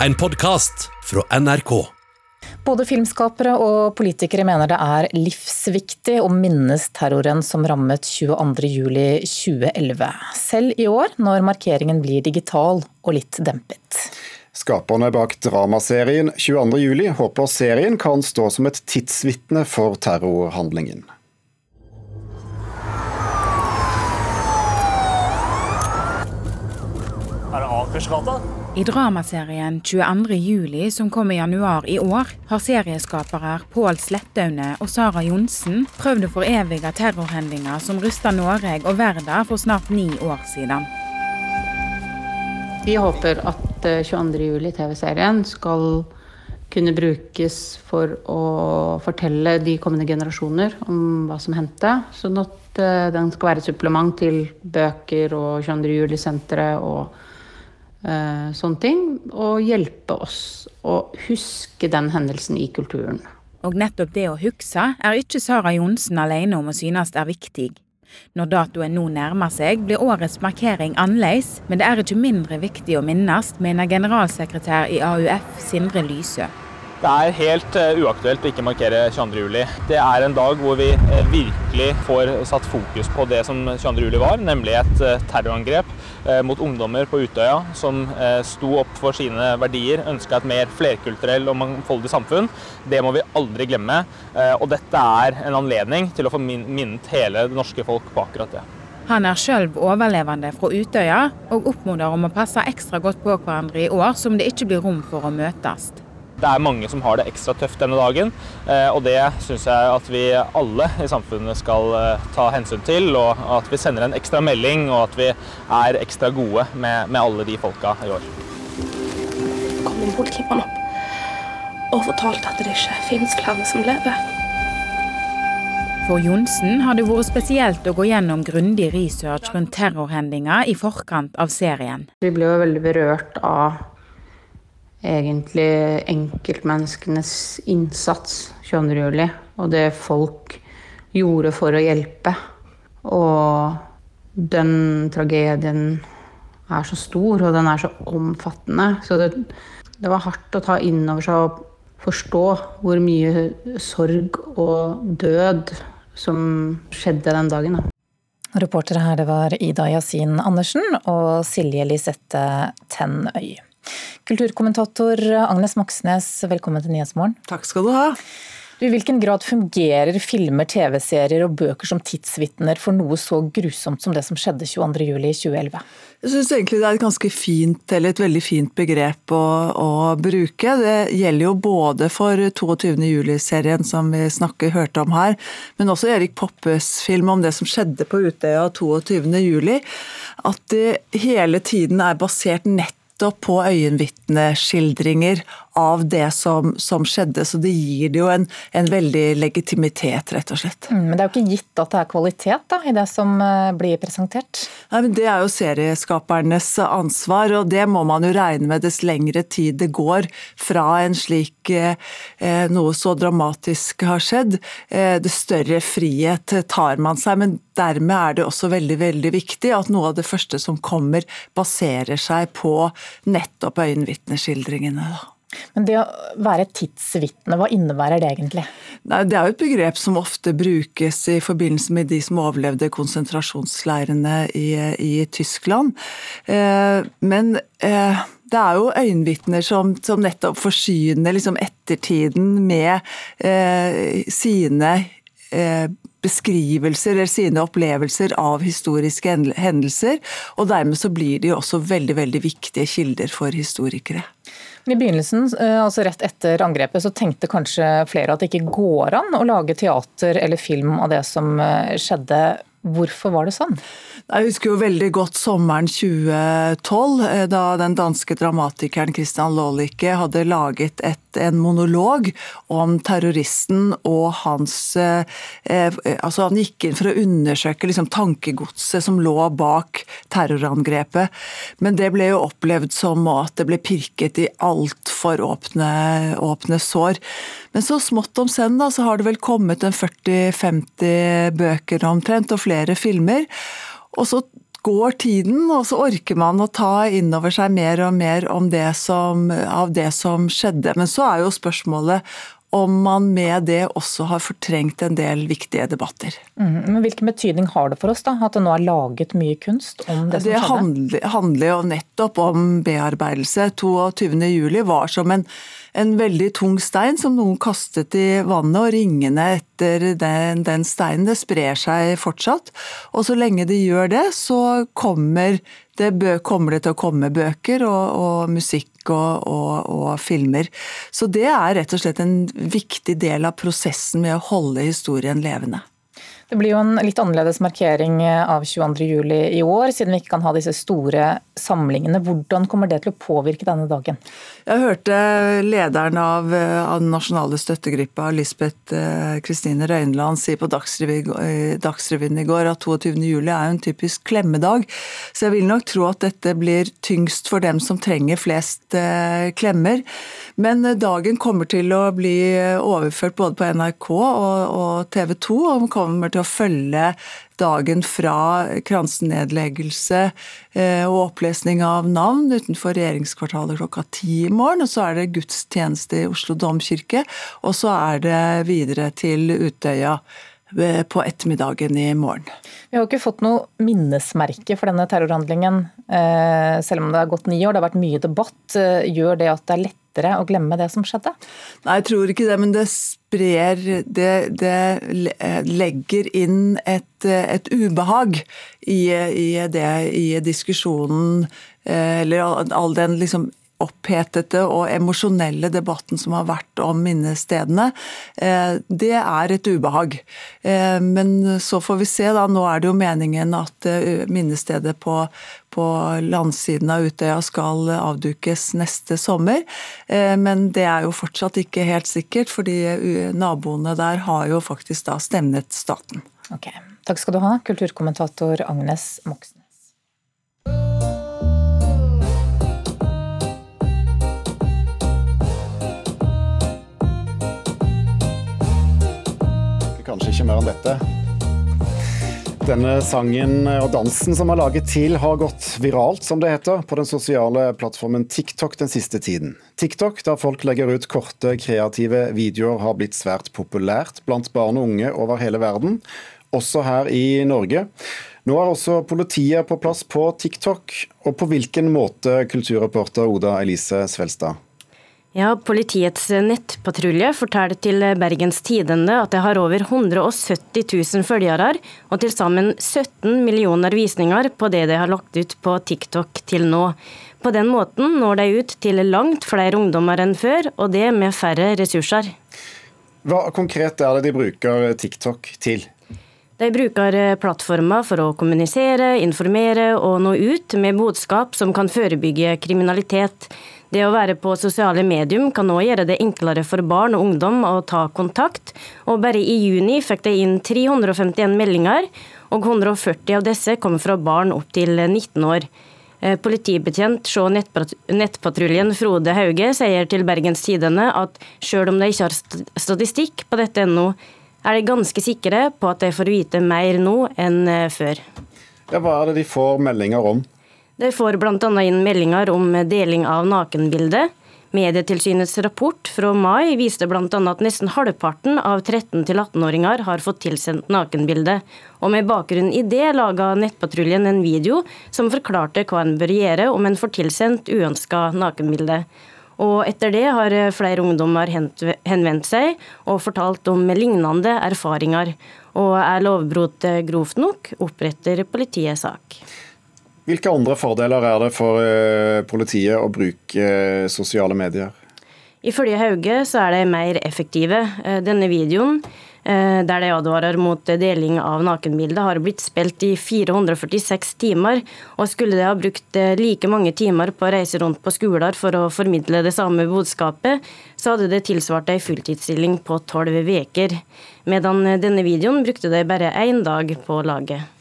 En podkast fra NRK. Både filmskapere og politikere mener det er livsviktig å minnes terroren som rammet 22.07.2011. Selv i år, når markeringen blir digital og litt dempet. Skaperne bak dramaserien 22.07 håper serien kan stå som et tidsvitne for terrorhandlingen. Akersgata? I dramaserien 22. juli som kom i januar i år, har serieskapere Pål Slettaune og Sara Johnsen prøvd å forevige terrorhendinger som rysta Norge og verden for snart ni år siden. Vi håper at 22. juli TV-serien skal kunne brukes for å fortelle de kommende generasjoner om hva som hendte. Sånn at eh, den skal være et supplement til bøker og 22. juli-senteret og eh, sånne ting. Og hjelpe oss å huske den hendelsen i kulturen. Og nettopp det å huske er ikke Sara Johnsen alene om å synes er viktig. Når datoen nå nærmer seg, blir årets markering annerledes, men det er ikke mindre viktig å minnes, mener generalsekretær i AUF Sindre Lysø. Det er helt uh, uaktuelt å ikke markere 22. juli. Det er en dag hvor vi uh, virkelig får satt fokus på det som 22. juli var, nemlig et terrorangrep mot ungdommer på Utøya som sto opp for sine verdier, ønska et mer flerkulturell og mangfoldig samfunn. Det må vi aldri glemme. Og dette er en anledning til å få minnet hele det norske folk på akkurat det. Han er sjøl overlevende fra Utøya, og oppmoder om å passe ekstra godt på hverandre i år som det ikke blir rom for å møtes. Det er mange som har det ekstra tøft denne dagen, og det syns jeg at vi alle i samfunnet skal ta hensyn til. Og at vi sender en ekstra melding, og at vi er ekstra gode med, med alle de folka i år. kom inn politimannen opp og fortalte at det ikke finnes flere som lever. For Johnsen har det vært spesielt å gå gjennom grundig research rundt terrorhendinger i forkant av serien. Vi ble jo veldig berørt av egentlig enkeltmenneskenes innsats 22.07. og det folk gjorde for å hjelpe. Og den tragedien er så stor, og den er så omfattende. Så det, det var hardt å ta inn over seg og forstå hvor mye sorg og død som skjedde den dagen. Da. Reportere her det var Ida Yasin Andersen og Silje Lisette Tennøy. Kulturkommentator Agnes Moxnes, velkommen til Nyhetsmorgen. Takk skal du ha. I hvilken grad fungerer filmer, TV-serier og bøker som tidsvitner for noe så grusomt som det som skjedde 22.07.2011? Jeg syns egentlig det er et ganske fint, eller et veldig fint begrep å, å bruke. Det gjelder jo både for 22.07-serien som vi snakker, hørte om her, men også Erik Poppes film om det som skjedde på Utøya 22.07. At det hele tiden er basert nett nettopp på øyenvitneskildringer av det som, som, skjedde. Så det gir det jo en, en, veldig legitimitet, rett og slett. Mm, men det er jo ikke gitt at det er kvalitet da, i det som eh, blir presentert? Nei, men Det er jo serieskapernes ansvar, og det må man jo regne med dess lengre tid det går fra en slik eh, eh noe så dramatisk har skjedd. Eh, det større frihet tar man seg. men dermed er det også veldig veldig viktig at noe av det første som kommer, baserer seg på nettopp øyenvitneskildringene. Men det å være tidsvitne, hva innebærer det egentlig? Nei, det er jo et begrep som ofte brukes i forbindelse med de som overlevde konsentrasjonsleirene i, i Tyskland. Eh, men eh, det er jo øyenvitner som, som nettopp forsyner liksom ettertiden med eh, sine eh, beskrivelser eller sine opplevelser av historiske hendelser. Og dermed så blir de også veldig, veldig viktige kilder for historikere. I begynnelsen, eh, altså rett etter angrepet, så tenkte kanskje flere at det ikke går an å lage teater eller film av det som eh, skjedde. Hvorfor var det sånn? Jeg husker jo veldig godt sommeren 2012, eh, da den danske dramatikeren Christian Lollicke hadde laget et, en monolog om terroristen og hans eh, eh, Altså, han gikk inn for å undersøke liksom, tankegodset som lå bak terrorangrepet. Men det ble jo opplevd som at det ble pirket i altfor åpne, åpne sår. Men så smått om senn så har det vel kommet en 40-50 bøker omtrent, og flere filmer. Og så går tiden, og så orker man å ta inn over seg mer og mer det som, av det som skjedde. Men så er jo spørsmålet om man med det også har fortrengt en del viktige debatter. Mm, men Hvilken betydning har det for oss da, at det nå er laget mye kunst om det som skjedde? Det handler, handler jo nettopp om bearbeidelse. 22.07 var som en, en, veldig tung stein som noen kastet i vannet, og ringene etter den, den steinen det sprer seg fortsatt. Og så lenge de gjør det, så kommer det kommer det til å komme bøker og, og musikk og, og, og, filmer. Så det er rett og slett en viktig del av prosessen med å holde historien levende. Det blir jo en litt annerledes markering av 22.07 i år, siden vi ikke kan ha disse store samlingene. Hvordan kommer det til å påvirke denne dagen? Jeg hørte lederen av, av den nasjonale støttegruppa, Lisbeth Kristine Røyneland, si på eh, Dagsrevyen i går at 22.07 er en typisk klemmedag. Så jeg vil nok tro at dette blir tyngst for dem som trenger flest eh, klemmer. Men dagen kommer til å bli overført både på NRK og TV 2, og kommer til til å følge dagen fra kransenedleggelse eh, og opplesning av navn utenfor regjeringskvartalet klokka ti i morgen. Og så er det gudstjeneste i Oslo domkirke, og så er det videre til Utøya eh, på ettermiddagen i morgen. Vi har jo ikke fått noe minnesmerke for denne terrorhandlingen, eh, selv om det har gått ni år. Det har vært mye debatt. Gjør det at det er lett lettere å glemme det som skjedde? Nei, jeg tror ikke det, men det sprer Det, det legger inn et, et ubehag i, i, det, i diskusjonen, eh, eller all den liksom opphetete og emosjonelle debatten som har vært om minnestedene, eh, det er et ubehag. Eh, men så får vi se, da. Nå er det jo meningen at eh, minnestedet på, på landsiden av Utøya skal avdukes neste sommer. Men det er jo fortsatt ikke helt sikkert, fordi naboene der har jo faktisk da stemnet staten. Ok, Takk skal du ha, kulturkommentator Agnes Moxnes. Mer enn dette. Denne sangen og dansen som er laget til, har gått viralt, som det heter, på den sosiale plattformen TikTok den siste tiden. TikTok, der folk legger ut korte, kreative videoer, har blitt svært populært blant barn og unge over hele verden, også her i Norge. Nå er også politiet på plass på TikTok, og på hvilken måte, kulturreporter Oda Elise Svelstad? Ja, Politiets nettpatrulje forteller til Bergens Tidende at det har over 170 000 følgere og til sammen 17 millioner visninger på det de har lagt ut på TikTok til nå. På den måten når de ut til langt flere ungdommer enn før, og det med færre ressurser. Hva konkret er det de bruker TikTok til? De bruker plattformer for å kommunisere, informere og nå ut med budskap som kan forebygge kriminalitet. Det å være på sosiale medium kan nå gjøre det enklere for barn og ungdom å ta kontakt, og bare i juni fikk de inn 351 meldinger, og 140 av disse kom fra barn opp til 19 år. Eh, politibetjent se nettpatruljen Frode Hauge sier til Bergens Tidende at selv om de ikke har statistikk på dette ennå, er de ganske sikre på at de får vite mer nå enn eh, før. Ja, hva er det de får meldinger om? De får bl.a. inn meldinger om deling av nakenbilde. Medietilsynets rapport fra mai viste bl.a. at nesten halvparten av 13-18-åringer har fått tilsendt nakenbilde. Og med bakgrunn i det laga Nettpatruljen en video som forklarte hva en bør gjøre om en får tilsendt uønska nakenbilde. Og etter det har flere ungdommer henvendt seg og fortalt om lignende erfaringer. Og er lovbrudd grovt nok, oppretter politiet sak. Hvilke andre fordeler er det for eh, politiet å bruke eh, sosiale medier? Ifølge Hauge så er de mer effektive. Eh, denne videoen der de advarer mot deling av nakenbilder, har blitt spilt i 446 timer. Og skulle de ha brukt like mange timer på å reise rundt på skoler for å formidle det samme budskapet, så hadde det tilsvart ei fulltidsstilling på tolv uker. Medan denne videoen brukte de bare én dag på laget.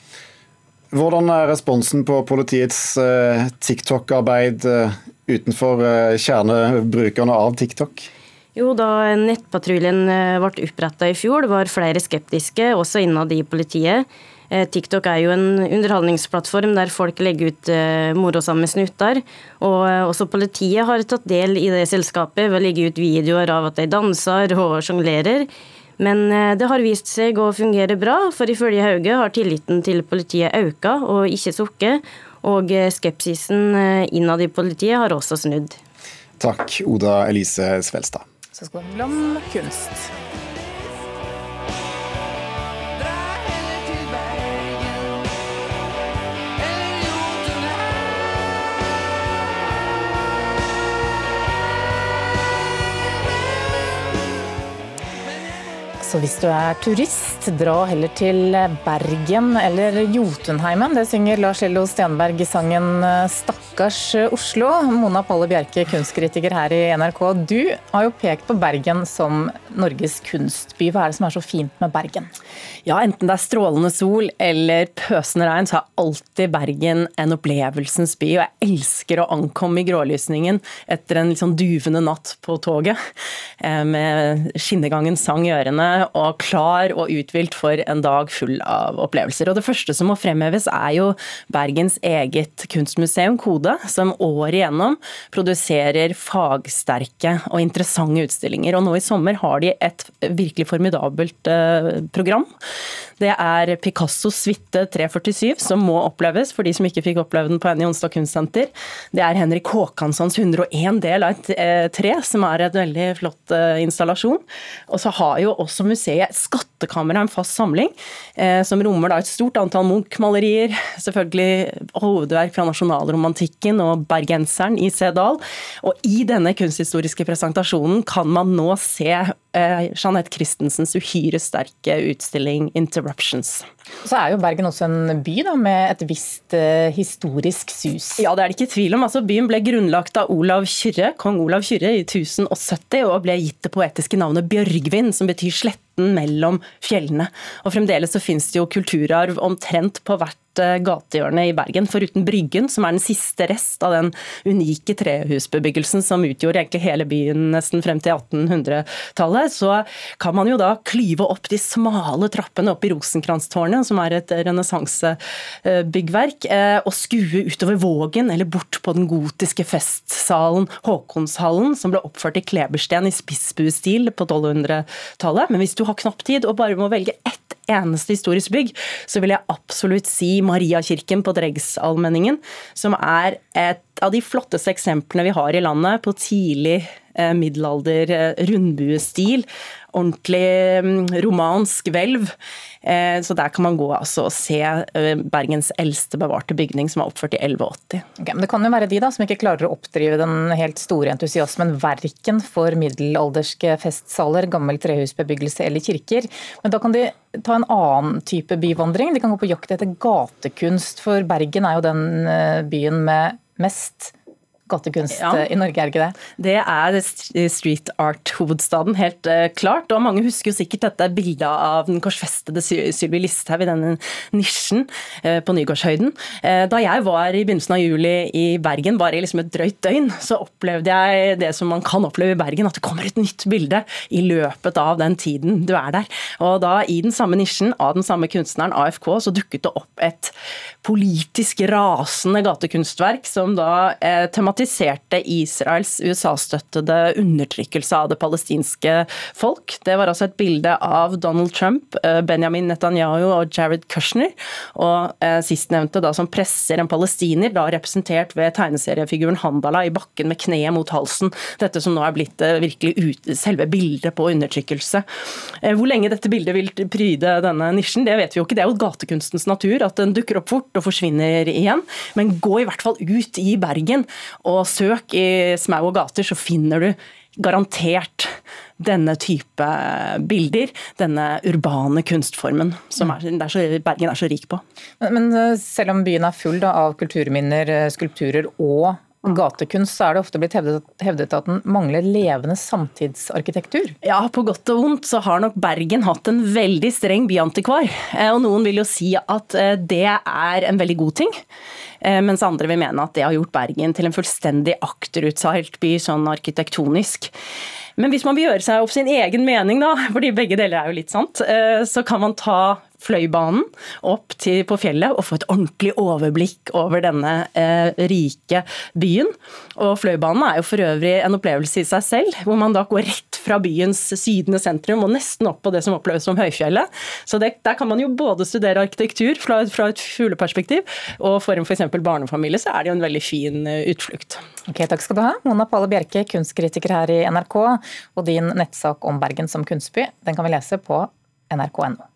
Hvordan er responsen på politiets eh, TikTok-arbeid eh, utenfor eh, kjernebrukerne av TikTok? Jo, Da nettpatruljen ble oppretta i fjor, var flere skeptiske, også innad i politiet. TikTok er jo en underholdningsplattform der folk legger ut morosamme snutter. Og også politiet har tatt del i det selskapet ved å legge ut videoer av at de danser og sjonglerer. Men det har vist seg å fungere bra, for ifølge Hauge har tilliten til politiet økt og ikke sukket. Og skepsisen innad i politiet har også snudd. Takk, Oda Elise Svelstad. Så skal vi ha om kunst. Så hvis du er turist, dra heller til Bergen eller Jotunheimen. Det synger Lars Ello Stenberg i sangen 'Stakkars Oslo'. Mona Palle Bjerke, kunstkritiker her i NRK. Du har jo pekt på Bergen som Norges kunstby. Hva er det som er så fint med Bergen? Ja, enten det er strålende sol eller pøsende regn, så er alltid Bergen en opplevelsens by. Og jeg elsker å ankomme i grålysningen etter en litt sånn duvende natt på toget, eh, med skinnegangens sang i ørene og klar og uthvilt for en dag full av opplevelser. Og Det første som må fremheves er jo Bergens eget kunstmuseum, Kode, som året igjennom produserer fagsterke og interessante utstillinger. Og nå i sommer har de et virkelig formidabelt eh, program. Det er Picassos suite 347 som må oppleves for de som ikke fikk oppleve den på Annie Onsdag Kunstsenter. Det er Henrik Håkanssons 101 del av et eh, tre, som er et veldig flott eh, installasjon. Og så har jo også museet Skattkammeret en fast samling, som rommer da et stort antall Munch-malerier. Selvfølgelig hovedverk fra nasjonalromantikken og bergenseren i C. Dahl. Og i denne kunsthistoriske presentasjonen kan man nå se eh, Jeanette Christensens uhyre sterke utstilling 'Interruptions'. Så er jo Bergen også en by da, med et visst eh, historisk sus. Ja, det er det ikke tvil om. Altså, byen ble grunnlagt av Olav Kyrre, kong Olav Kyrre i 1070, og ble gitt det poetiske navnet Bjørgvin, som betyr sletten mellom fjellene. Og Fremdeles så finnes det jo kulturarv omtrent på hvert Eh, gatehjørne i Bergen, foruten Bryggen, som er den siste rest av den unike trehusbebyggelsen som utgjorde egentlig hele byen nesten frem til 1800-tallet, så kan man jo da klyve opp de smale trappene opp i Rosenkrantztårnet, som er et renessansebyggverk, eh, og skue utover Vågen eller bort på den gotiske festsalen Håkonshallen, som ble oppført i klebersten i spissbuestil på 1200-tallet. Men hvis du har knapp tid og bare må velge ett eneste historisk bygg, så vil jeg absolutt si Mariakirken på Dregsallmenningen, som er et av de flotteste eksemplene vi har i landet på tidlig eh, middelalder eh, rundbuestil. Ordentlig mm, romansk hvelv. Eh, så der kan man gå altså, og se Bergens eldste bevarte bygning, som er oppført i 1180. Okay, men det kan jo være de da, som ikke klarer å oppdrive den helt store entusiasmen verken for middelalderske festsaler, gammel trehusbebyggelse eller kirker. Men da kan de ta en annen type byvandring. De kan gå på jakt etter gatekunst, for Bergen er jo den byen med mest gatekunst ja. i Norge, er det ikke det? Det er street art-hovedstaden, helt uh, klart. Og mange husker jo sikkert dette bildet av den korsfestede Sylvi Listhaug i denne nisjen på Nygårdshøyden. Da jeg var i begynnelsen av juli i Bergen, bare i liksom et drøyt døgn, så opplevde jeg det som man kan oppleve i Bergen, at det kommer et nytt bilde i løpet av den tiden du er der. Og da i den samme nisjen av den samme kunstneren, AFK, så dukket det opp et politisk rasende gatekunstverk som da eh, tematiserte Israels USA-støttede undertrykkelse av det palestinske folk. Det var altså et bilde av Donald Trump, eh, Benjamin Netanyahu og Jared Kushner. Og eh, sistnevnte da som presser en palestiner, da representert ved tegneseriefiguren Handala i bakken med kneet mot halsen. Dette som nå er blitt eh, virkelig ut, selve bildet på undertrykkelse. Hvor lenge dette bildet vil pryde denne nisjen, det vet vi jo ikke. Det er jo gatekunstens natur at den dukker opp fort og forsvinner igjen. Men gå i hvert fall ut i Bergen og søk i smau og gater, så finner du garantert denne type bilder, denne urbane kunstformen som er, er så, Bergen er så rik på. Men, men, eh, selv om byen er full da, av kulturminner, eh, skulpturer og gatekunst, så er det ofte blitt hevdet, hevdet, at den mangler levende samtidsarkitektur? Ja, på godt og vondt så har nok Bergen hatt en veldig streng byantikvar. Eh, og noen vil jo si at eh, det er en veldig god ting. Eh, mens andre vil mene at det har gjort Bergen til en fullstendig akterutseilt by sånn arkitektonisk. Men hvis man vil gjøre seg opp sin egen mening, da, fordi begge deler er jo litt sant, så kan man ta Fløibanen opp til, på fjellet og få et ordentlig overblikk over denne eh, rike byen. Og Fløibanen er jo for øvrig en opplevelse i seg selv, hvor man da går rett fra byens sydende sentrum og nesten opp på det som oppleves som høyfjellet. Så det, Der kan man jo både studere arkitektur fra, fra et fugleperspektiv, og for en f.eks. barnefamilie så er det jo en veldig fin eh, utflukt. Ok, Takk skal du ha. Mona Palle Bjerke, kunstkritiker her i NRK. Og din nettsak om Bergen som kunstby den kan vi lese på nrk.no.